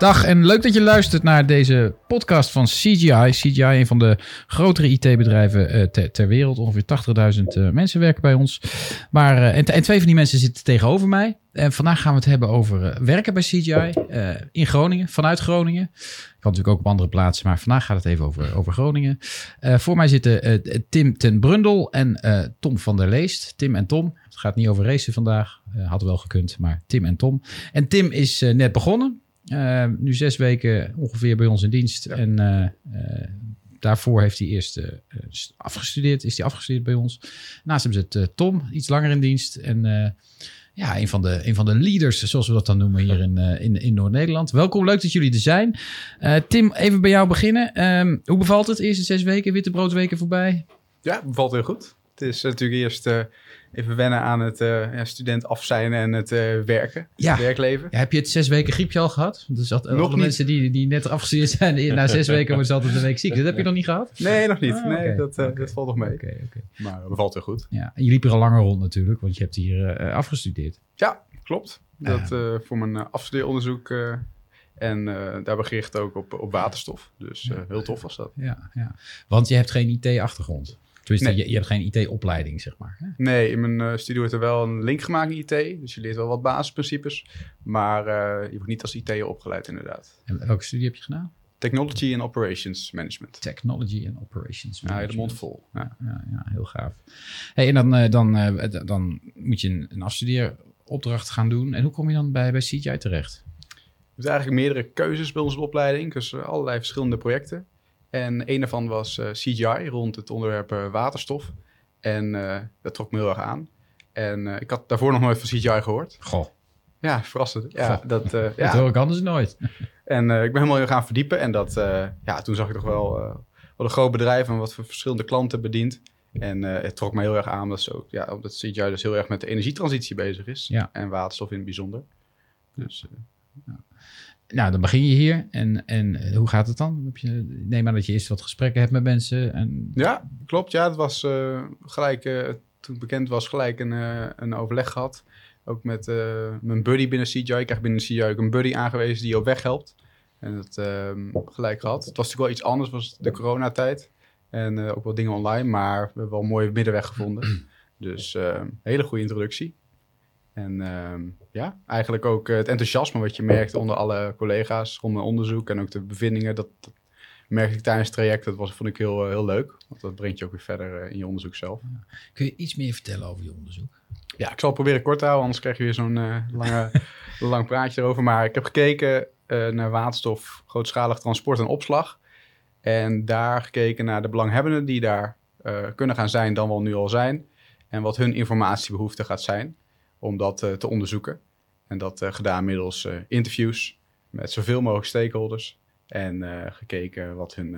Dag en leuk dat je luistert naar deze podcast van CGI. CGI, een van de grotere IT-bedrijven uh, ter, wereld. Ongeveer 80.000 uh, mensen werken bij ons. Maar, en, en, twee van die mensen zitten tegenover mij. En vandaag gaan we het hebben over werken bij CGI in Groningen, vanuit Groningen. Kan natuurlijk ook op andere plaatsen, maar vandaag gaat het even over, over Groningen. voor mij zitten Tim ten Brundel en Tom van der Leest. Tim en Tom. Het gaat niet over racen vandaag. had wel gekund, maar Tim en Tom. En Tim is net begonnen. Uh, nu zes weken ongeveer bij ons in dienst. Ja. En uh, daarvoor heeft hij eerst afgestudeerd. Is hij afgestudeerd bij ons. Naast hem zit Tom, iets langer in dienst. En ja, een van, de, een van de leaders, zoals we dat dan noemen hier in, in, in Noord-Nederland. Welkom, leuk dat jullie er zijn. Tim, even bij jou beginnen. Um, hoe bevalt het? Eerste zes weken, witte broodweken voorbij? Ja, bevalt heel goed. Het is natuurlijk eerst even wennen aan het uh, ja, student af zijn en het uh, werken, ja. het werkleven. Ja, heb je het zes weken griepje al gehad? Dus dat, nog alle niet. mensen die, die net afgestudeerd zijn, na zes weken worden ze altijd een week ziek. Dat heb je nog niet gehad? Nee, nog niet. Ah, nee, okay. dat, uh, okay. dat valt nog mee. Okay, maar dat valt heel goed. Ja, en je liep er al langer rond natuurlijk, want je hebt hier afgestudeerd. Ja, klopt. Dat voor mijn afstudeeronderzoek... En uh, daarbij gericht ook op, op waterstof. Dus uh, heel tof was dat. Ja, ja. Want je hebt geen IT-achtergrond. Nee. je, je, hebt geen IT-opleiding, zeg maar. Hè? Nee, in mijn uh, studie wordt er wel een link gemaakt in IT. Dus je leert wel wat basisprincipes. Maar uh, je wordt niet als IT opgeleid, inderdaad. En welke studie heb je gedaan? Technology and Operations Management. Technology and Operations Management. Ja, de mond vol. Ja, ja, ja heel gaaf. Hey, en dan, uh, dan, dan moet je een, een afstudeeropdracht gaan doen. En hoe kom je dan bij, bij CGI terecht? Je hebt eigenlijk meerdere keuzes bij onze opleiding. Dus allerlei verschillende projecten. En een daarvan was uh, CGI rond het onderwerp uh, waterstof. En uh, dat trok me heel erg aan. En ik had daarvoor nog nooit van CGI gehoord. Goh. Ja, verrassend. Ja, Goh. dat, dat ja. hoor ik anders nooit. en ik ben helemaal gaan verdiepen. En dat, ja, toen zag ik toch wel wat een groot bedrijf en wat voor verschillende klanten bedient. En het trok me heel erg aan dat, ook, ja, omdat CGI dus heel erg met de energietransitie bezig is. Ja. En waterstof in het bijzonder. Dus... Ja. Nou, dan begin je hier. En, en hoe gaat het dan? Heb je, neem aan dat je eerst wat gesprekken hebt met mensen. En... Ja, klopt. Ja, het was uh, gelijk, uh, toen het bekend was, gelijk een, een overleg gehad. Ook met mijn buddy binnen CGI. Ik krijg binnen CGI ook een buddy aangewezen die je op weg helpt. En dat ehm, gelijk gehad. Het was natuurlijk wel iets anders, was de coronatijd. En ook wel dingen online, maar we hebben wel een mooie middenweg gevonden. Dus ehm, hele goede introductie. En uh, ja, eigenlijk ook het enthousiasme wat je merkt onder alle collega's rond mijn onderzoek en ook de bevindingen, dat, dat merkte ik tijdens het traject. Dat was, vond ik heel, heel leuk, want dat brengt je ook weer verder in je onderzoek zelf. Kun je iets meer vertellen over je onderzoek? Ja, ik zal het proberen kort te houden, anders krijg je weer zo'n uh, lange, lang praatje erover. Maar ik heb gekeken uh, naar waterstof, grootschalig transport en opslag. En daar gekeken naar de belanghebbenden die daar kunnen gaan zijn, dan wel nu al zijn. En wat hun informatiebehoefte gaat zijn om dat uh, te onderzoeken. En dat uh, gedaan middels uh, interviews met zoveel mogelijk stakeholders. En gekeken wat hun,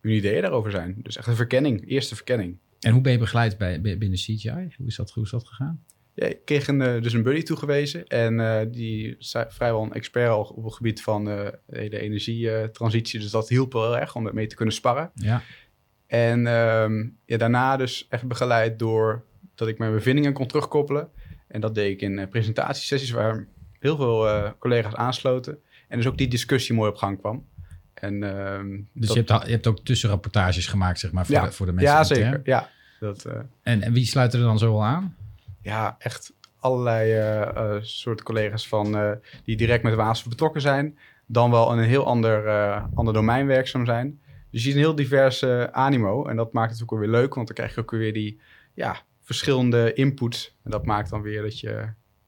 hun ideeën daarover zijn. Dus echt een verkenning, eerste verkenning. En hoe ben je begeleid bij, binnen CGI? Hoe is dat, hoe is dat gegaan? Ja, ik kreeg een, dus een buddy toegewezen. En die is vrijwel een expert al op het gebied van de hele energietransitie. Dus dat hielp wel heel erg om mee te kunnen sparren. Ja. En um, ja, daarna dus echt begeleid door dat ik mijn bevindingen kon terugkoppelen. En dat deed ik in uh, presentatiesessies waar heel veel uh, collega's aansloten. En dus ook die discussie mooi op gang kwam. En, uh, dus dat... je, hebt, je hebt ook tussenrapportages gemaakt, zeg maar, voor, ja. de, voor de mensen. Ja, zeker. Ja, dat, uh... en, en wie sluit er dan zo al aan? Ja, echt allerlei uh, soort collega's van, die direct met waterstof betrokken zijn. Dan wel in een heel ander, ander domein werkzaam zijn. Dus je ziet een heel divers animo. En dat maakt het ook wel weer leuk, want dan krijg je ook weer die... Ja, verschillende inputs. En dat maakt dan weer dat je...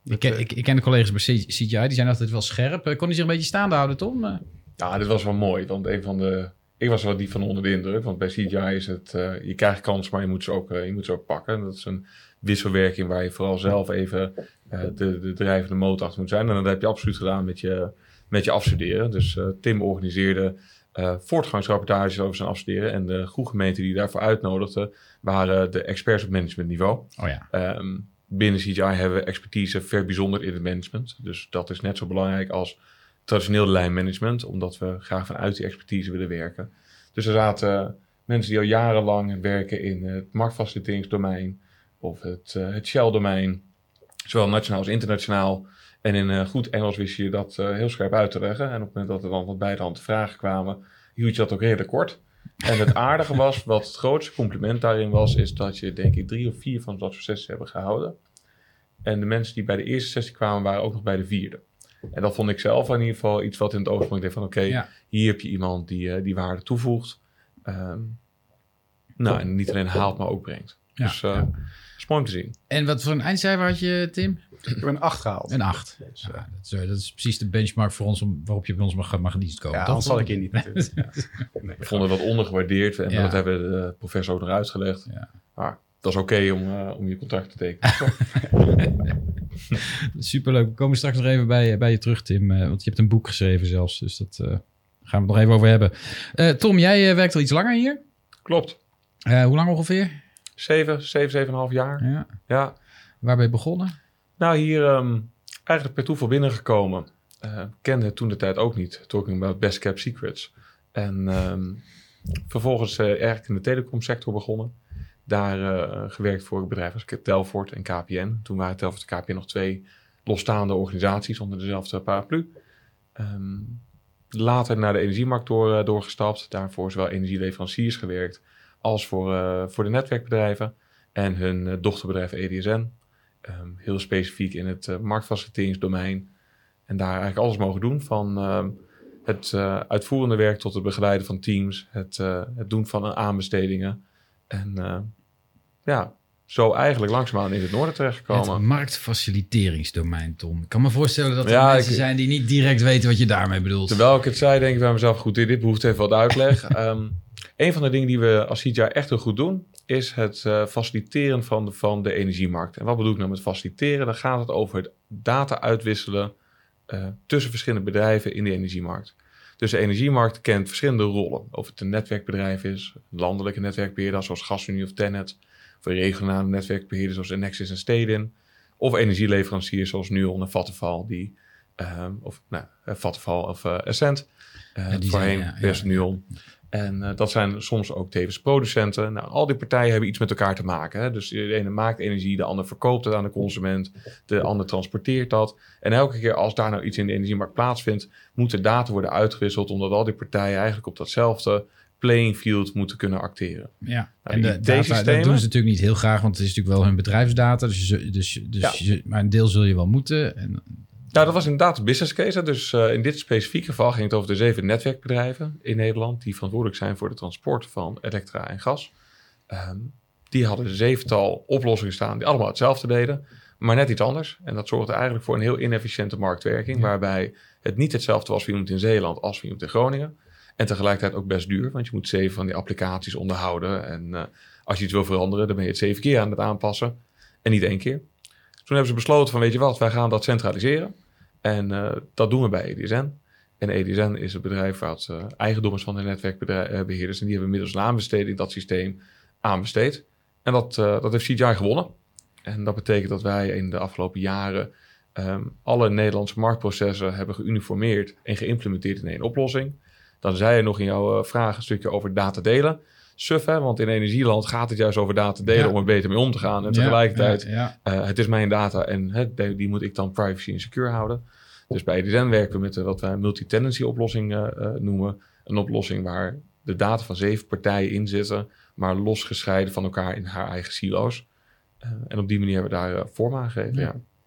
Dat, ik, ken, ik, ik, ken de collega's bij CGI, die zijn altijd wel scherp. Kon hij zich een beetje staande houden, Tom? Ja, dit was wel mooi, want een van de... Ik was wel die van onder de indruk, want bij CGI is het... Uh, je krijgt kansen, maar je moet, ze ook, uh, je moet ze ook pakken. Dat is een wisselwerking waar je vooral zelf even uh, de, de drijvende motor achter moet zijn. En dat heb je absoluut gedaan met je, met je afstuderen. Dus Tim organiseerde uh, voortgangsrapportages over zijn afstuderen. En de groepgemeenten die daarvoor uitnodigden, waren de experts op managementniveau. Oh ja. Um, binnen CGI hebben we expertise verbijzonderd in het management. Dus dat is net zo belangrijk als traditioneel lijnmanagement, omdat we graag vanuit die expertise willen werken. Dus er zaten mensen die al jarenlang werken in het marktfaciliteringsdomein of het, uh, het Shell-domein. Zowel nationaal als internationaal. En in eh, goed Engels wist je dat eh, heel scherp uit te leggen. En op het moment dat er dan wat beide handen vragen kwamen, hield je dat ook redelijk kort. En het aardige was, wat het grootste compliment daarin was, is dat je denk ik drie of vier van dat soort sessies hebben gehouden. En de mensen die bij de eerste sessie kwamen, waren ook nog bij de vierde. En dat vond ik zelf in ieder geval iets wat in het oog sprong. Ik dacht van oké, Ja. hier heb je iemand die, eh, die waarde toevoegt. Ehm, nou, en niet alleen haalt, maar ook brengt. Ja, dus eh ja. dat is mooi om te zien. En wat voor een eindcijfer had je, Tim? Ik heb een 8 gehaald. Een 8. Dus, eh, Ja, dat, is, dat is precies de benchmark voor ons om, waarop je bij ons mag, mag in dienst komen. ja, anders zal ik hier niet natuurlijk. Ja. Nee, Ik vond het wat ondergewaardeerd. En Ja. dat hebben de professor ook nog uitgelegd. Ja. Maar dat is oké om, eh, om je contract te tekenen. Superleuk. We komen straks nog even bij, bij je terug, Tim. eh, want je hebt een boek geschreven zelfs. Dus dat eh, gaan we het nog even over hebben. Eh, Tom, jij eh, werkt al iets langer hier. Klopt. Eh, hoe lang ongeveer? Zeven, zeven, zeven en een half jaar. Ja. Ja. Waar ben je begonnen? Nou, hier ehm, eigenlijk per toeval binnengekomen. Eh kende het toen de tijd ook niet. Talking about best kept secrets. En ehm, vervolgens eh, eigenlijk in de telecomsector begonnen. Daar eh, gewerkt voor bedrijven als Telfort en KPN. Toen waren Telfort en KPN nog twee losstaande organisaties onder dezelfde paraplu. Ehm, later naar de energiemarkt door, doorgestapt. Daarvoor zowel energieleveranciers gewerkt als voor, eh, voor de netwerkbedrijven en hun eh, dochterbedrijf EDSN. Ehm, heel specifiek in het eh, marktfaciliteringsdomein. En daar eigenlijk alles mogen doen. Van ehm, het uitvoerende werk tot het begeleiden van teams. Het, het doen van aanbestedingen. En ja, zo eigenlijk langzaamaan in het noorden terechtgekomen. Het marktfaciliteringsdomein, Tom. Ik kan me voorstellen dat er Ja, mensen ik- zijn die niet direct weten wat je daarmee bedoelt. Terwijl ik het zei, denk ik bij mezelf, goed, dit behoeft even wat uitleg. Ehm een van de dingen die we als CITJA echt heel goed doen, is het eh, faciliteren van de, van de energiemarkt. En wat bedoel ik nou met faciliteren? Dan gaat het over het data uitwisselen eh, tussen verschillende bedrijven in de energiemarkt. Dus de energiemarkt kent verschillende rollen. Of het een netwerkbedrijf is, landelijke netwerkbeheerder zoals GasUnie of Tennet, een regionale netwerkbeheerder zoals Nexus en Stedin, of energieleveranciers zoals Nuon en Vattenfall, die, ehm, of nou, eh, Vattenfall of eh Essent, eh, Ja, voorheen zijn- ja, ja. Nuon. En dat zijn soms ook tevens producenten. Nou, al die partijen hebben iets met elkaar te maken. Hè? Dus de ene maakt energie, de ander verkoopt het aan de consument, de ander transporteert dat. En elke keer als daar nou iets in de energiemarkt plaatsvindt, moet de data worden uitgewisseld, omdat al die partijen eigenlijk op datzelfde playing field moeten kunnen acteren. Ja, Nou, en de data, dat doen ze natuurlijk niet heel graag, want het is natuurlijk wel hun bedrijfsdata. Dus, je, dus, dus Ja. je- maar een deel zul je wel moeten. En, Nou, dat was inderdaad een business case. Dus eh, in dit specifieke geval ging het over de zeven netwerkbedrijven in Nederland die verantwoordelijk zijn voor de transport van elektra en gas. Ehm, die hadden een zevental oplossingen staan die allemaal hetzelfde deden, maar net iets anders. En dat zorgde eigenlijk voor een heel inefficiënte marktwerking, Ja. waarbij het niet hetzelfde was voor iemand in Zeeland als voor iemand in Groningen. En tegelijkertijd ook best duur, want je moet zeven van die applicaties onderhouden. En eh, als je iets wil veranderen, dan ben je het zeven keer aan het aanpassen en niet één keer. Toen hebben ze besloten van, weet je wat, wij gaan dat centraliseren. En eh, dat doen we bij EDSN. En EDSN is het bedrijf wat eh, eigendom is van de netwerkbeheerders. En die hebben middels een aanbesteding dat systeem aanbesteed. En dat, dat heeft CGI gewonnen. En dat betekent dat wij in de afgelopen jaren ehm, alle Nederlandse marktprocessen hebben geuniformeerd en geïmplementeerd in één oplossing. Dan zei je nog in jouw eh, vraag een stukje over data delen. Suf, hè, want in energieland gaat het juist over data delen Ja. om er beter mee om te gaan. En tegelijkertijd Ja, ja, eh, het is mijn data en hè, die, moet ik dan privacy en secure houden. Dus bij EDSN werken we met eh, wat wij een multi-tenancy oplossing noemen. Een oplossing waar de data van zeven partijen in zitten, maar losgescheiden van elkaar in haar eigen silo's. En op die manier hebben we daar vorm aan gegeven.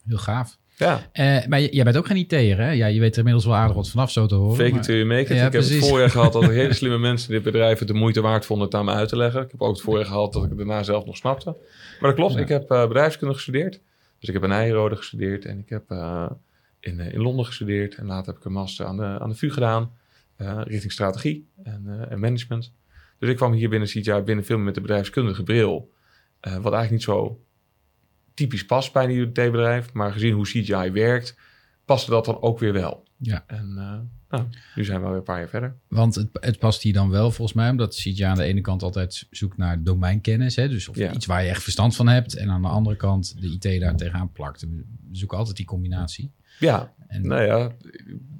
Heel gaaf. Ja, Eh, maar jij bent ook geen IT'er, hè? Ja, je weet er inmiddels wel aardig wat vanaf zo te horen. fake maar- it make it. Ja, ik heb het voorjaar gehad dat er hele slimme mensen in dit bedrijf het de moeite waard vonden het aan me uit te leggen. Ik heb ook het voorjaar gehad dat ik het daarna zelf nog snapte. Maar dat klopt, Ja. ik heb eh, bedrijfskunde gestudeerd. Dus ik heb in Nijrode gestudeerd en ik heb eh, in, in Londen gestudeerd. En later heb ik een master aan de, aan de VU gedaan, richting strategie en, en management. Dus ik kwam hier binnen CGI binnen veel meer met de bedrijfskundige bril. wat eigenlijk niet zo typisch past bij een IoT-bedrijf. Maar gezien hoe CGI werkt, paste dat dan ook weer wel. Ja. En eh, nou, nu zijn we alweer een paar jaar verder. Want het, het past hier dan wel volgens mij, omdat CGI aan de ene kant altijd zoekt naar domeinkennis. Hè? Dus of Ja. iets waar je echt verstand van hebt. En aan de andere kant de IT daar tegenaan plakt. We zoeken altijd die combinatie. Ja, En, nou ja,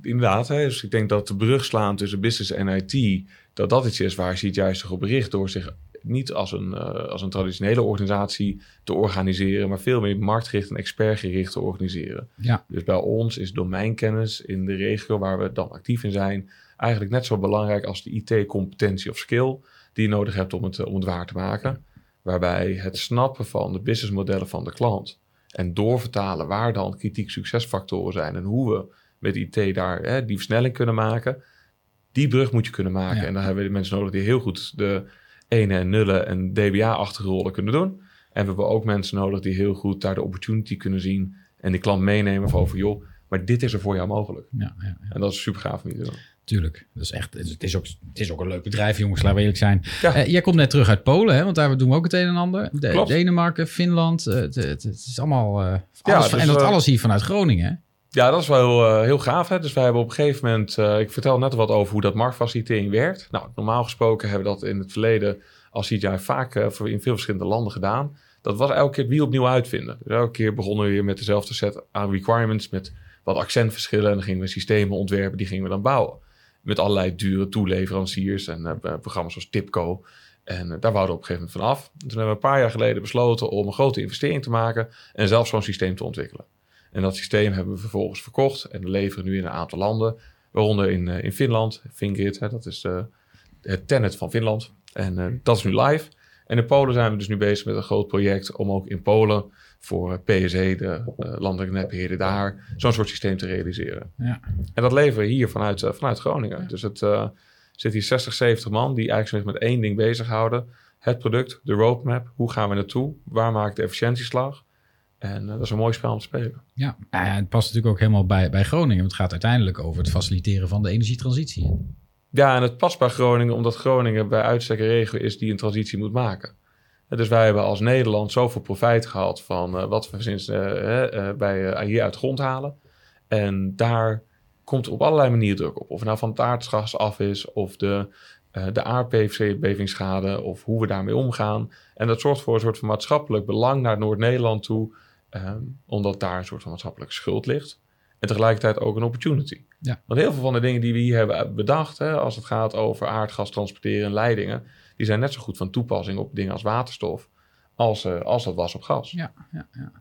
inderdaad. Hè. Dus ik denk dat de brug slaan tussen business en IT, dat dat iets is waar CGI zich op richt door zich niet als een, eh, als een traditionele organisatie te organiseren, maar veel meer marktgericht en expertgericht te organiseren. Ja. Dus bij ons is domeinkennis in de regio waar we dan actief in zijn, eigenlijk net zo belangrijk als de IT-competentie of skill die je nodig hebt om het, eh, om het waar te maken. Waarbij het snappen van de businessmodellen van de klant en doorvertalen waar dan kritiek succesfactoren zijn en hoe we met IT daar hè, die versnelling kunnen maken. Die brug moet je kunnen maken. Ja. En dan hebben we de mensen nodig die heel goed de ene en nullen en DBA-achtige rollen kunnen doen. En we hebben ook mensen nodig die heel goed daar de opportunity kunnen zien en die klant meenemen van over joh, maar dit is er voor jou mogelijk. Ja, ja, ja, En dat is super gaaf om te doen. tuurlijk. Dat is echt, het is, ook, het is ook een leuk bedrijf, jongens, laten we eerlijk zijn. Ja. Eh, jij komt net terug uit Polen, hè? want daar doen we ook het een en ander. De-. Denemarken, Finland, eh, het, het, het is allemaal... eh, Ja, dus, en dat alles hier vanuit Groningen? Ja, dat is wel heel, eh, heel gaaf. Hè? Dus wij hebben op een gegeven moment... eh, ik vertel net wat over hoe dat marktfacilitering werkt. Nou, normaal gesproken hebben we dat in het verleden... als CGI vaak eh, in veel verschillende landen gedaan. Dat was elke keer wiel opnieuw uitvinden. Dus elke keer begonnen we weer met dezelfde set aan requirements... met wat accentverschillen. En dan gingen we systemen ontwerpen, die gingen we dan bouwen. Met allerlei dure toeleveranciers en programma's zoals Tipco... En daar wouden we op een gegeven moment van af. Toen hebben we een paar jaar geleden besloten om een grote investering te maken en zelf zo'n systeem te ontwikkelen. En dat systeem hebben we vervolgens verkocht en we leveren nu in een aantal landen, waaronder in, eh, in Finland, Fingrid, hè, dat is de, het tennet van Finland. En eh, dat is nu live. En in Polen zijn we dus nu bezig met een groot project om ook in Polen voor eh, PSE, de eh, landelijke netbeheerder daar, zo'n soort systeem te realiseren. Ja. En dat leveren we hier vanuit, eh, vanuit Groningen. Dus het eh, zit hier 60, 70 man die eigenlijk zich met één ding bezighouden. Het product, de roadmap, hoe gaan we naartoe? Waar maak ik de efficiëntieslag? En eh, dat is een mooi spel om te spelen. Ja, Nou ja, het past natuurlijk ook helemaal bij, bij Groningen. want Het gaat uiteindelijk over het faciliteren van de energietransitie. Ja, en het past bij Groningen, omdat Groningen bij uitstek een regio is die een transitie moet maken. En dus wij hebben als Nederland zoveel profijt gehad van eh, wat we sinds eh, eh, bij eh, hier uit de grond halen. En daar komt op allerlei manieren druk op. Of het nou van het aardgas af is, of de, eh de aardbevingsschade, of hoe we daarmee omgaan. En dat zorgt voor een soort van maatschappelijk belang naar Noord-Nederland toe, eh, omdat daar een soort van maatschappelijke schuld ligt. En tegelijkertijd ook een opportunity. Ja. Want heel veel van de dingen die we hier hebben bedacht, hè, als het gaat over aardgas transporteren en leidingen, die zijn net zo goed van toepassing op dingen als waterstof, als, eh, als dat was op gas. Ja, ja, ja.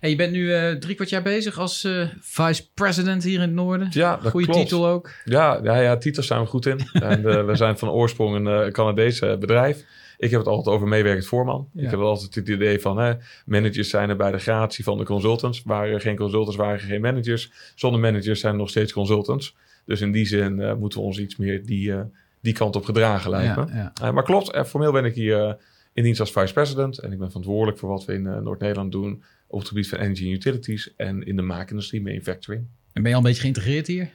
Hey, je bent nu eh, drie kwart jaar bezig als eh, vice president hier in het noorden. Ja, dat Goeie klopt. titel ook. Ja, ja, ja, titels zijn we goed in. En, we zijn van oorsprong een Canadees eh, bedrijf. Ik heb het altijd over meewerkend voorman. Ja. Ik heb altijd het idee van hè, managers zijn er bij de gratie van de consultants. Waren er geen consultants, waren er geen managers. Zonder managers zijn er nog steeds consultants. Dus in die zin eh, moeten we ons iets meer die, eh, die kant op gedragen lijkt me. Ja, ja. Eh, maar klopt, formeel ben ik hier in dienst als vice president. En ik ben verantwoordelijk voor wat we in Noord-Nederland doen. Op het gebied van energy en utilities. En in de maakindustrie, manufacturing. En ben je al een beetje geïntegreerd hier?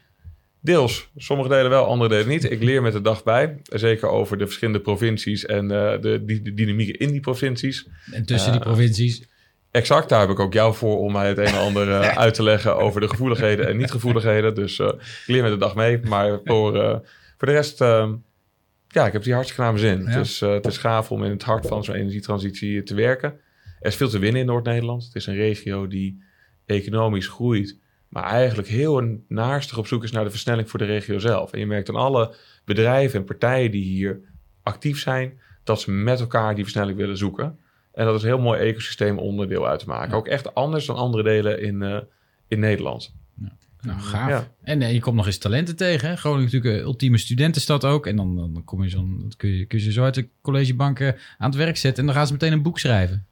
Deels. Sommige delen wel, andere delen niet. Ik leer met de dag bij. Zeker over de verschillende provincies en eh, de, die, de dynamieken in die provincies. En tussen die Eh, provincies? Exact, daar heb ik ook jou voor om mij het een en ander eh, uit te leggen over de gevoeligheden en niet-gevoeligheden. Dus eh, ik leer met de dag mee. Maar voor, eh, voor de rest, eh, ja, ik heb die hartstikke naar mijn zin. Ja. Dus eh, het is gaaf om in het hart van zo'n energietransitie te werken. Er is veel te winnen in Noord-Nederland. Het is een regio die economisch groeit, maar eigenlijk heel naarstig op zoek is naar de versnelling voor de regio zelf. En je merkt aan alle bedrijven en partijen die hier actief zijn, dat ze met elkaar die versnelling willen zoeken. En dat is een heel mooi ecosysteem onderdeel uit te maken. Ja. Ook echt anders dan andere delen in, eh, in Nederland. Nou, gaaf. Ja. En eh, je komt nog eens talenten tegen. Hè? Groningen is natuurlijk een ultieme studentenstad ook. En dan, dan kom je zo'n, dan kun, je, kun je ze zo uit de collegebanken aan het werk zetten. En dan gaan ze meteen een boek schrijven.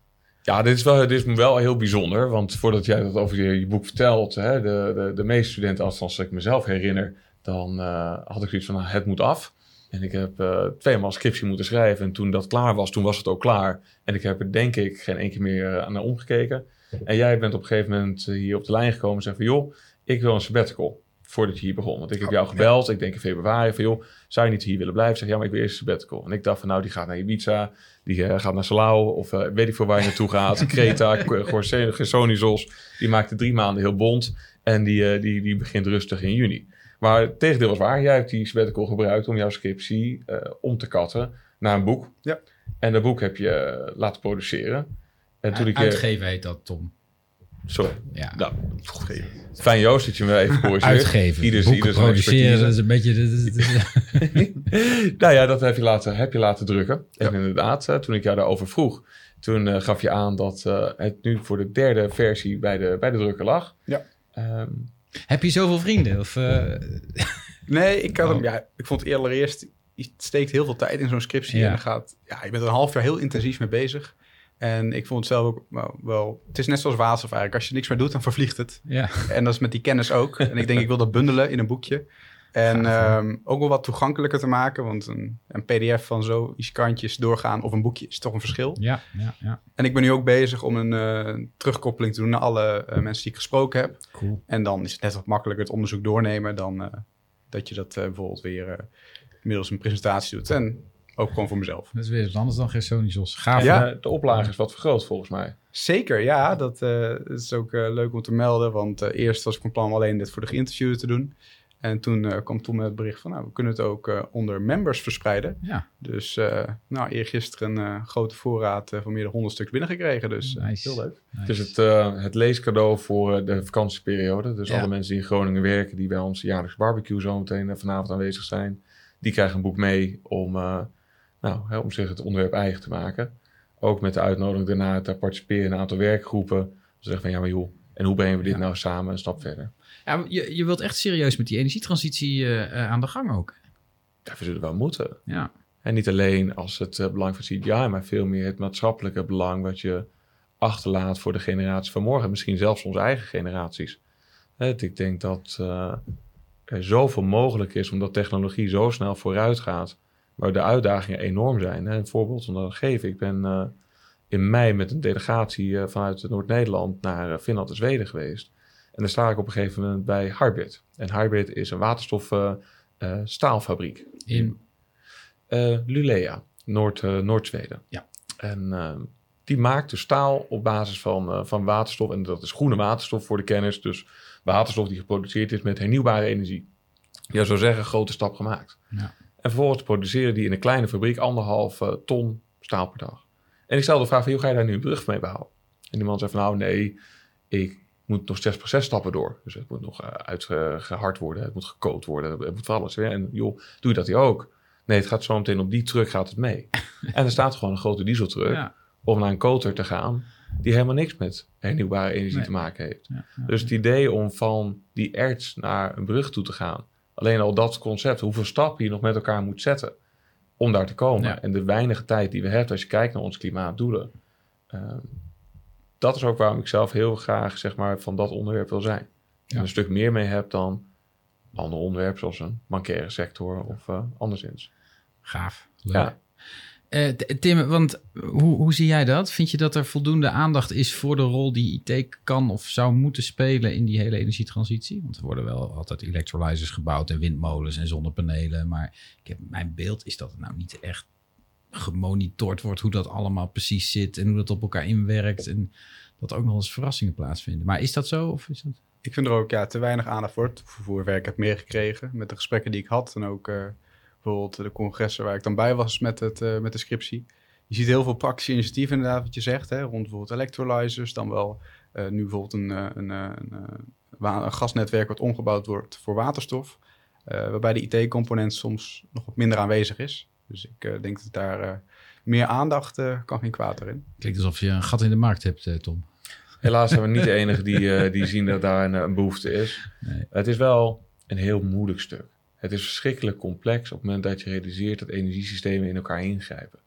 Ja, dit is, wel, dit is wel heel bijzonder. Want voordat jij dat over je, boek vertelt, hè, de, de, de meeste studenten, als ik mezelf herinner, dan eh, had ik zoiets van, het moet af. En ik heb eh tweemaal scriptie moeten schrijven. En toen dat klaar was, toen was het ook klaar. En ik heb er denk ik geen keer meer eh, naar omgekeken. En jij bent op een gegeven moment hier op de lijn gekomen en zei van, joh, ik wil een sabbatical. Voordat je hier begon. Want ik heb jou gebeld, ik denk in februari, van joh, zou je niet hier willen blijven? Ik zeg, ja, maar ik wil eerst sabbatical. En ik dacht van, nou, die gaat naar Ibiza, die eh, gaat naar Salau, of eh, weet ik veel waar je naartoe gaat. Kreta, Gersonisos, die maakte drie maanden heel bond. En die, eh, die, die begint rustig in juni. Maar het tegendeel was waar. Jij hebt die sabbatical gebruikt om jouw scriptie om te katten naar een boek. Ja. En dat boek heb je laten produceren. En toen ik... Uitgeven heet dat, Tom. Sorry. Ja. Nou, Fijn Joost dat je me even corrigeert. Uitgeven, Ieders- boeken ieders produceren, dat is een beetje... dat is- nou ja, dat heb je laten, heb je laten drukken. Ja. En inderdaad, eh, toen ik jou daarover vroeg, toen eh, gaf je aan dat eh, het nu voor de derde versie bij de, bij de drukker lag. Ja. Ehm, Heb je zoveel vrienden? Of, eh, Nee, ik, had hem, Oh. ja, ik vond het allereerst, je steekt heel veel tijd in zo'n scriptie. Ja. En dan gaat, ja, je bent er een half jaar heel intensief mee bezig. En ik vond het zelf ook wel, wel het is net zoals waterstof eigenlijk. Als je niks meer doet, dan vervliegt het. ja. En dat is met die kennis ook. En ik denk, ik wil dat bundelen in een boekje. En ehm, ook wel wat toegankelijker te maken. Want een, een pdf van zo iets kantjes doorgaan of een boekje is toch een verschil. Ja, ja, ja. En ik ben nu ook bezig om een eh, terugkoppeling te doen naar alle eh, mensen die ik gesproken heb. Cool. En dan is het net wat makkelijker het onderzoek doornemen dan eh, dat je dat bijvoorbeeld weer middels een presentatie doet. En ook gewoon voor mezelf. Dat is weer wat anders dan Gersonisos. Gaaf. Ja. eh, de oplage is wat vergroot volgens mij. Zeker, ja. Dat eh, is ook eh, leuk om te melden. Want eh, eerst was ik van plan om alleen dit voor de geïnterviewden te doen. En toen eh, kwam Tom met het bericht van... nou, we kunnen het ook eh, onder members verspreiden. Ja, Dus uh, nou, eergisteren een uh, grote voorraad uh, van meer dan 100 stuks binnengekregen. Dus uh, Nice. heel leuk. nice. Het is het, het leescadeau voor eh, de vakantieperiode. Dus Ja. alle mensen die in Groningen werken, die bij ons jaarlijks barbecue zometeen eh, vanavond aanwezig zijn, die krijgen een boek mee om, eh, nou, hè, om zich het onderwerp eigen te maken. Ook met de uitnodiging daarna te participeren in een aantal werkgroepen. Ze zeggen van ja, maar joh, en hoe brengen we dit Ja. nou samen een stap verder? Ja, je, je wilt echt serieus met die energietransitie eh, eh, aan de gang ook. We zullen wel moeten. Ja, En niet alleen als het eh, belang van CGI, maar veel meer het maatschappelijke belang wat je achterlaat voor de generatie van morgen. Misschien zelfs onze eigen generaties. Hè, ik denk dat er zoveel mogelijk is omdat technologie zo snel vooruit gaat. Maar de uitdagingen enorm zijn. Een voorbeeld om dat te geven. Ik ben eh, in mei met een delegatie eh, vanuit Noord-Nederland naar eh, Finland en Zweden geweest. En daar sta ik op een gegeven moment bij Hybrid. En Hybrid is een waterstof eh, eh, staalfabriek. in, Lulea, Noord, Noord-Zweden. Ja. En die maakt dus staal op basis van, van waterstof. En dat is groene waterstof voor de kennis. Dus waterstof die geproduceerd is met hernieuwbare energie. Je zou zeggen, grote stap gemaakt. Ja. En vervolgens produceren die in een kleine fabriek anderhalf eh, ton staal per dag. En ik stelde de vraag van, joh, ga je daar nu een brug mee bouwen? En die man zei van, nou nee, ik moet nog zes processtappen door. Dus het moet nog uh, uitgehard worden, het moet gekookt worden, het moet voor alles. Hè? En joh, doe je dat hier ook? Nee, het gaat zo meteen op die truck gaat het mee. en er staat gewoon een grote dieseltruck ja, om naar een koter te gaan die helemaal niks met hernieuwbare energie Nee. te maken heeft. ja, ja. Dus het idee om van die erts naar een brug toe te gaan, alleen al dat concept, hoeveel stappen je nog met elkaar moet zetten om daar te komen. Ja. En de weinige tijd die we hebben als je kijkt naar onze klimaatdoelen. ehm, dat is ook waarom ik zelf heel graag zeg maar, van dat onderwerp wil zijn. Ja. En een stuk meer mee heb dan andere onderwerpen zoals een bankaire sector of eh, anderszins. Gaaf. Leuk. Ja. Eh, Tim, want hoe, hoe zie jij dat? Vind je dat er voldoende aandacht is voor de rol die IT kan of zou moeten spelen in die hele energietransitie? Want er worden wel altijd electrolyzers gebouwd en windmolens en zonnepanelen. Maar ik heb, mijn beeld is dat het nou niet echt gemonitord wordt hoe dat allemaal precies zit en hoe dat op elkaar inwerkt. En dat ook nog eens verrassingen plaatsvinden. Maar is dat zo? Of is dat... Ik vind er ook ja, te weinig aandacht voor. Het vervoerwerk heb meegekregen met de gesprekken die ik had. En ook eh, bijvoorbeeld de congressen waar ik dan bij was met, het, eh, met de scriptie. Je ziet heel veel praktische initiatieven inderdaad, wat je zegt. Hè, rond bijvoorbeeld electrolyzers. Dan wel eh, nu bijvoorbeeld een, eh, een, een, een gasnetwerk wat omgebouwd wordt voor waterstof. eh, waarbij de IT-component soms nog wat minder aanwezig is. Dus ik denk dat daar eh, meer aandacht eh, kan geen kwaad erin. Klinkt alsof je een gat in de markt hebt, eh, Tom. Helaas zijn we niet de enige die, eh, die zien dat daar een, een behoefte is. Nee. Het is wel een heel moeilijk stuk. Het is verschrikkelijk complex op het moment dat je realiseert dat energiesystemen in elkaar ingrijpen.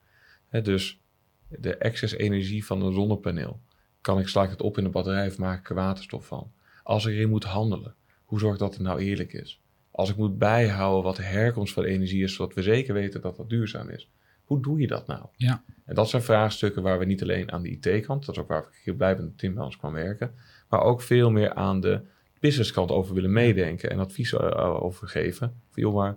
Dus de excess energie van een zonnepaneel. Kan ik, sla ik het op in een batterij of maak ik er waterstof van? Als ik erin moet handelen, hoe zorg ik dat het nou eerlijk is? Als ik moet bijhouden wat de herkomst van de energie is, zodat we zeker weten dat dat duurzaam is. Hoe doe je dat nou? Ja. En dat zijn vraagstukken waar we niet alleen aan de IT-kant, dat is ook waar ik heel blij ben dat Tim bij ons kwam werken, maar ook veel meer aan de businesskant over willen meedenken en advies eh, over geven. Van, joh, maar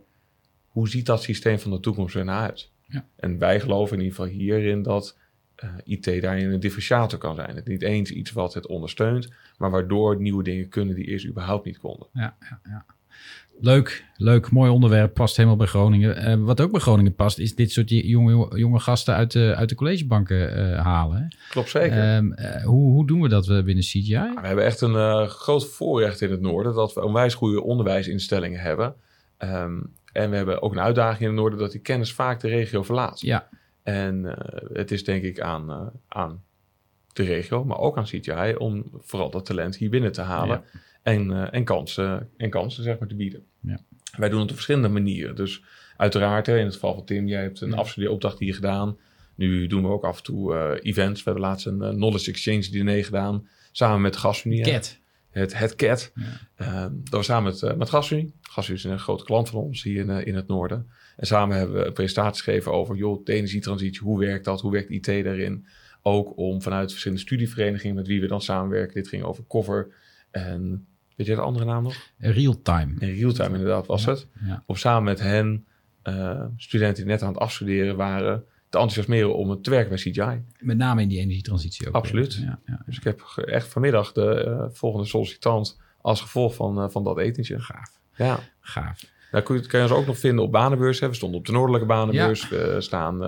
hoe ziet dat systeem van de toekomst er nou uit? Ja. En wij geloven in ieder geval hierin dat eh, IT daarin een differentiator kan zijn. Het niet eens iets wat het ondersteunt, maar waardoor nieuwe dingen kunnen die eerst überhaupt niet konden. Ja, ja, ja. Leuk, leuk, mooi onderwerp. Past helemaal bij Groningen. Eh, wat ook bij Groningen past, is dit soort jonge, jonge gasten uit de, uit de collegebanken eh, halen. Hè? Klopt zeker. Ehm, eh, hoe, hoe doen we dat binnen CGI? We hebben echt een groot voorrecht in het noorden dat we onwijs goede onderwijsinstellingen hebben. Ehm, en we hebben ook een uitdaging in het noorden dat die kennis vaak de regio verlaat. Ja, En het is denk ik aan, aan de regio, maar ook aan CGI om vooral dat talent hier binnen te halen en, eh, en, kansen, en kansen zeg maar, te bieden. Ja. Wij doen het op verschillende manieren. Dus uiteraard, in het geval van Tim, jij hebt een Ja. afstudeeropdracht hier gedaan. Nu doen we ook af en toe eh, events. We hebben laatst een eh, Knowledge Exchange diner gedaan, samen met GasUnie. Cat. Het, het CAT. Ja. Ehm, dat was samen met, eh, met GasUnie. GasUnie is een grote klant van ons hier in, eh, in het noorden. En samen hebben we een presentatie gegeven over joh, de energietransitie. Hoe werkt dat? Hoe werkt IT daarin? Ook om vanuit verschillende studieverenigingen met wie we dan samenwerken. Dit ging over cover en weet je de andere naam nog? Real time. In realtime inderdaad was Ja. het. Ja. Om samen met hen, eh, studenten die net aan het afstuderen waren, te enthousiasmeren om te werken bij CGI. Met name in die energietransitie ook. Absoluut. Ja, ja. Dus ik heb echt vanmiddag de eh, volgende sollicitant als gevolg van, eh, van dat etentje. Gaaf. Ja. Gaaf. Daar kun je, kan je ons ook nog vinden op banenbeurs. Hè. We stonden op de noordelijke banenbeurs. We staan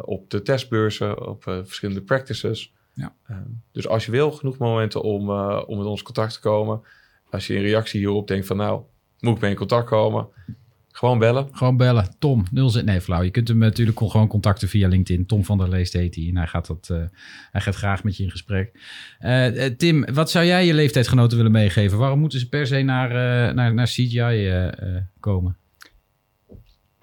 op de testbeurzen, op verschillende practices. Ja. Eh, dus als je wil, genoeg momenten om, eh, om met ons in contact te komen. Als je in reactie hierop denkt van nou, moet ik mee in contact komen? Gewoon bellen. Gewoon bellen. Tom, 06. Nee, flauw. Je kunt hem natuurlijk gewoon contacten via LinkedIn. Tom van der Leest heet hij. En hij gaat, dat, eh, hij gaat graag met je in gesprek. Eh, Tim, wat zou jij je leeftijdsgenoten willen meegeven? Waarom moeten ze per se naar, eh, naar, naar CGI eh, eh, komen?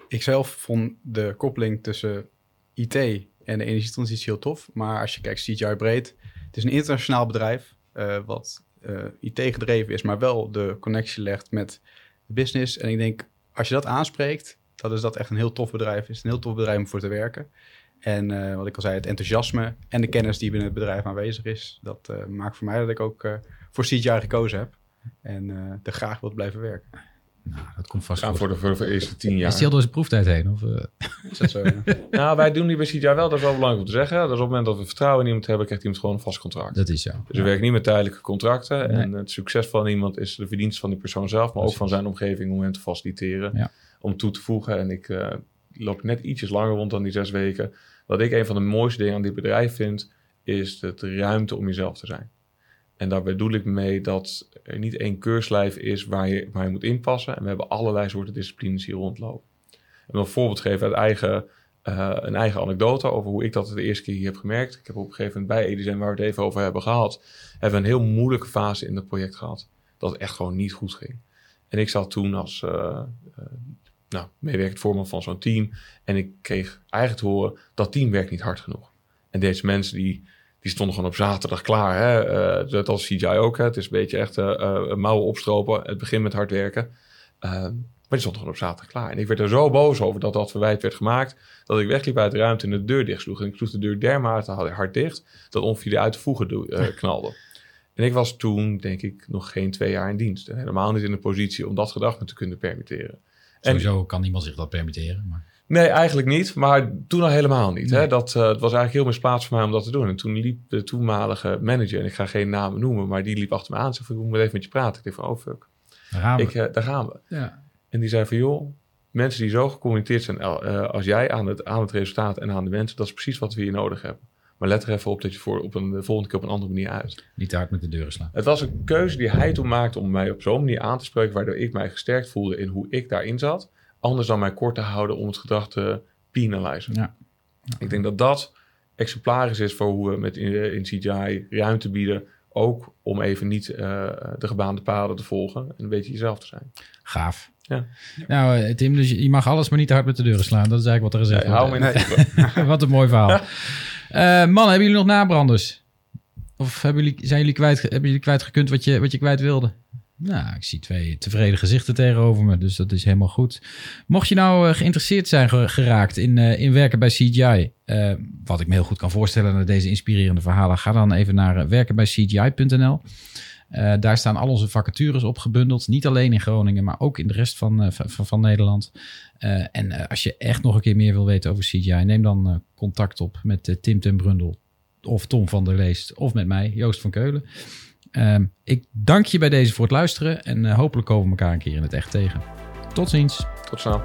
Ik zelf vond de koppeling tussen IT en de energietransitie heel tof. Maar als je kijkt CGI breed, het is een internationaal bedrijf eh, wat eh, IT gedreven is, maar wel de connectie legt met de business. En ik denk, als je dat aanspreekt, dat is dat echt een heel tof bedrijf. Het is een heel tof bedrijf om voor te werken. En eh, wat ik al zei, het enthousiasme en de kennis die binnen het bedrijf aanwezig is, dat maakt voor mij dat ik ook voor CGI gekozen heb. En er graag wil blijven werken. Nou, dat komt vast Gaan goed. voor de, voor de eerste tien jaar. Is hij al door zijn proeftijd heen? Of, eh? Is dat zo? Nou, wij doen die bij CGI wel. Dat is wel belangrijk om te zeggen. Dat is op het moment dat we vertrouwen in iemand hebben, krijgt iemand gewoon een vast contract. dat is zo. Dus we werken niet met tijdelijke contracten. Nee. En het succes van iemand is de verdienst van die persoon zelf, maar ook van zijn omgeving om hem te faciliteren. Ja. Om toe te voegen. En ik eh, loop net ietsjes langer rond dan die zes weken. Wat ik een van de mooiste dingen aan dit bedrijf vind, is de ruimte om jezelf te zijn. En daar bedoel ik mee dat er niet één keurslijf is waar je, moet inpassen. En we hebben allerlei soorten disciplines hier rondlopen. Wil een voorbeeld geven uit eigen, eh, een eigen anekdote over hoe ik dat de eerste keer hier heb gemerkt. Ik heb op een gegeven moment bij Edison, waar we het even over hebben gehad, hebben we een heel moeilijke fase in het project gehad. Dat echt gewoon niet goed ging. En ik zat toen als eh, nou, meewerkend voorman van zo'n team. En ik kreeg eigenlijk te horen, dat team werkt niet hard genoeg. En deze mensen die, die stonden gewoon op zaterdag klaar. Hè? Eh, dat als CGI ook. Hè? Het is een beetje echt eh eh, mouwen opstropen. Het begin met hard werken. Maar die stonden gewoon op zaterdag klaar. En ik werd er zo boos over dat dat verwijt werd gemaakt. Dat ik wegliep uit de ruimte en de deur dicht sloeg. En ik sloeg de deur dermate hard dicht. Dat ongeveer de uit de voegen eh, knalde. En ik was toen, denk ik, nog geen twee jaar in dienst. En helemaal niet in de positie om dat gedrag me te kunnen permitteren. En Sowieso kan niemand zich dat permitteren. Maar... Nee, eigenlijk niet. Maar toen al helemaal niet. Hè? Dat, eh, het was eigenlijk heel misplaatst voor mij om dat te doen. En toen liep de toenmalige manager, en ik ga geen namen noemen, maar die liep achter me aan en zei van, ik moet even met je praten. Ik dacht van, oh fuck, Daar gaan we. ik, eh, daar gaan we. ja. En die zei van, joh, mensen die zo gecommuniceerd zijn eh, als jij aan het, aan het resultaat en aan de mensen, dat is precies wat we hier nodig hebben. Maar let er even op dat je voor op een, de volgende keer op een andere manier uit. Niet hard met de deuren slaan. Het was een keuze die hij toen maakte om mij op zo'n manier aan te spreken, waardoor ik mij gesterkt voelde in hoe ik daarin zat. Anders dan mij kort te houden om het gedrag te penalizen. Ja. Ik denk dat dat exemplarisch is voor hoe we met in, in CGI ruimte bieden. Ook om even niet eh, de gebaande paden te volgen en een beetje jezelf te zijn. Gaaf. Ja. Nou, eh, Tim, dus je mag alles, maar niet te hard met de deuren slaan. Dat is eigenlijk wat er gezegd Ja, hou wordt. me. Wat een mooi verhaal. Eh man, hebben jullie nog nabranders? Of hebben jullie, zijn jullie kwijt, hebben jullie kwijtgekund wat je, wat je kwijt wilde? Nou, ik zie twee tevreden gezichten tegenover me, dus dat is helemaal goed. Mocht je nou eh, geïnteresseerd zijn ge- geraakt in, eh, in werken bij CGI, eh, wat ik me heel goed kan voorstellen naar deze inspirerende verhalen, ga dan even naar werkenbijcgi.nl. Daar staan al onze vacatures op gebundeld. Niet alleen in Groningen, maar ook in de rest van, van, van Nederland. En als je echt nog een keer meer wil weten over CGI, neem dan contact op met Tim ten Brundel of Tom van der Leest of met mij, Joost van Keulen. Ehm, ik dank je bij deze voor het luisteren en eh, hopelijk komen we elkaar een keer in het echt tegen. Tot ziens. Tot snel.